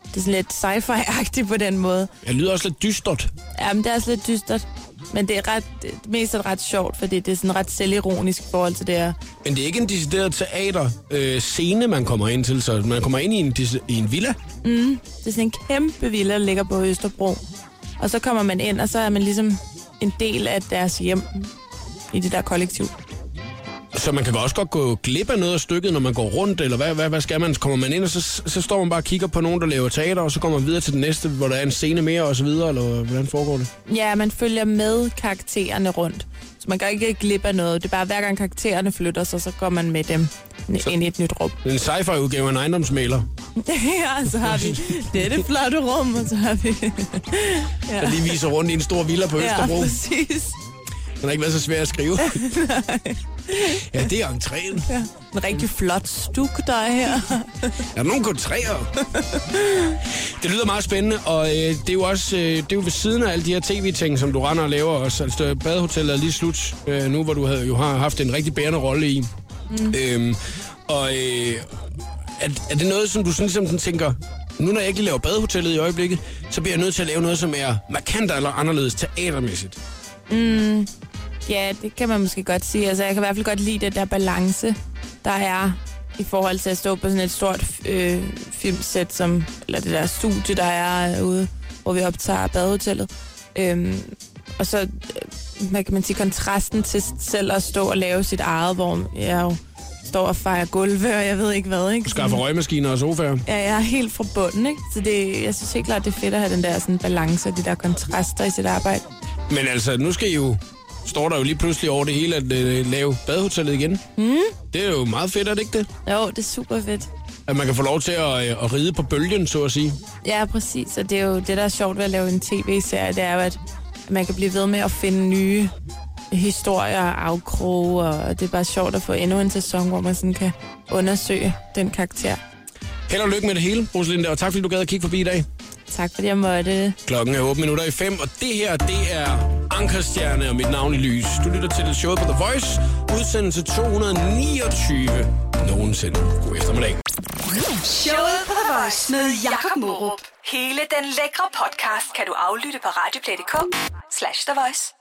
det er sådan lidt sci-fi-agtigt på den måde. Det lyder også lidt dystert. Jamen, det er også lidt dystert. Men det er ret, det mest er ret sjovt, fordi det er sådan ret selvironisk i forhold til det her. Men det er ikke en decideret teater øh, scene, man kommer ind til, så man kommer ind i en, i en villa. Det er sådan en kæmpe villa, der ligger på Østerbro. Og så kommer man ind, og så er man ligesom en del af deres hjem i det der kollektiv. Så man kan også godt gå glip af noget af stykket, når man går rundt, eller hvad, hvad, hvad skal man? Kommer man ind, og så, så står man bare og kigger på nogen, der laver teater, og så kommer man videre til den næste, hvor der er en scene mere, og så videre, eller hvordan foregår det? Ja, man følger med karaktererne rundt. Så man kan ikke glip af noget. Det er bare, hver gang karaktererne flytter sig, så går man med dem så... ind i et nyt rum. En sci-fi-udgave af en ejendomsmaler, ja, så har vi dette flotte rum, og så har vi... der lige viser rundt i en stor villa på ja, Østerbro. præcis. Den har ikke været så svær at skrive. ja, det er entréen. En rigtig flot stuk, der er her. Er der nogen kontræer? det lyder meget spændende, og øh, det er jo også øh, det er jo ved siden af alle de her tv-ting, som du render og laver også. Altså, badehotellet er lige slut øh, nu, hvor du havde, jo har haft en rigtig bærende rolle i. Mm. Øhm, og øh, er, er det noget, som du sådan, ligesom sådan tænker, nu når jeg ikke laver badehotellet i øjeblikket, så bliver jeg nødt til at lave noget, som er markant eller anderledes teatermæssigt. Ja, det kan man måske godt sige. Altså, jeg kan i hvert fald godt lide det der balance, der er i forhold til at stå på sådan et stort øh, filmsæt, som, eller det der studie, der er ude, hvor vi optager badehotellet. Øhm, og så, øh, hvad kan man sige, kontrasten til selv at stå og lave sit eget, hvor jeg jo står og fejrer gulve, og jeg ved ikke hvad, ikke? Skaffe røgmaskiner og sofaer. Ja, jeg er helt fra bunden, ikke? Så det, jeg synes helt klart, det er fedt at have den der sådan, balance og de der kontraster i sit arbejde. Men altså, nu skal I jo står der jo lige pludselig over det hele at øh, lave badehotellet igen. Mm. Det er jo meget fedt, er det ikke det? Jo, det er super fedt. At man kan få lov til at, øh, at ride på bølgen, så at sige. Ja, præcis. Og det er jo det, der er sjovt ved at lave en tv-serie, det er jo, at man kan blive ved med at finde nye historier og afkroge, og det er bare sjovt at få endnu en sæson, hvor man sådan kan undersøge den karakter. Held og lykke med det hele, Rosalinde, og tak fordi du gad at kigge forbi i dag. Tak fordi jeg måtte. Klokken er 8 minutter i 5, og det her, det er Ankerstjerne og mit navn i lys. Du lytter til showet på The Voice, udsendelse 229 nogensinde. God eftermiddag. Showet på The Voice med Jakob Morup. Hele den lækre podcast kan du aflytte på radioplay.dk slash The Voice.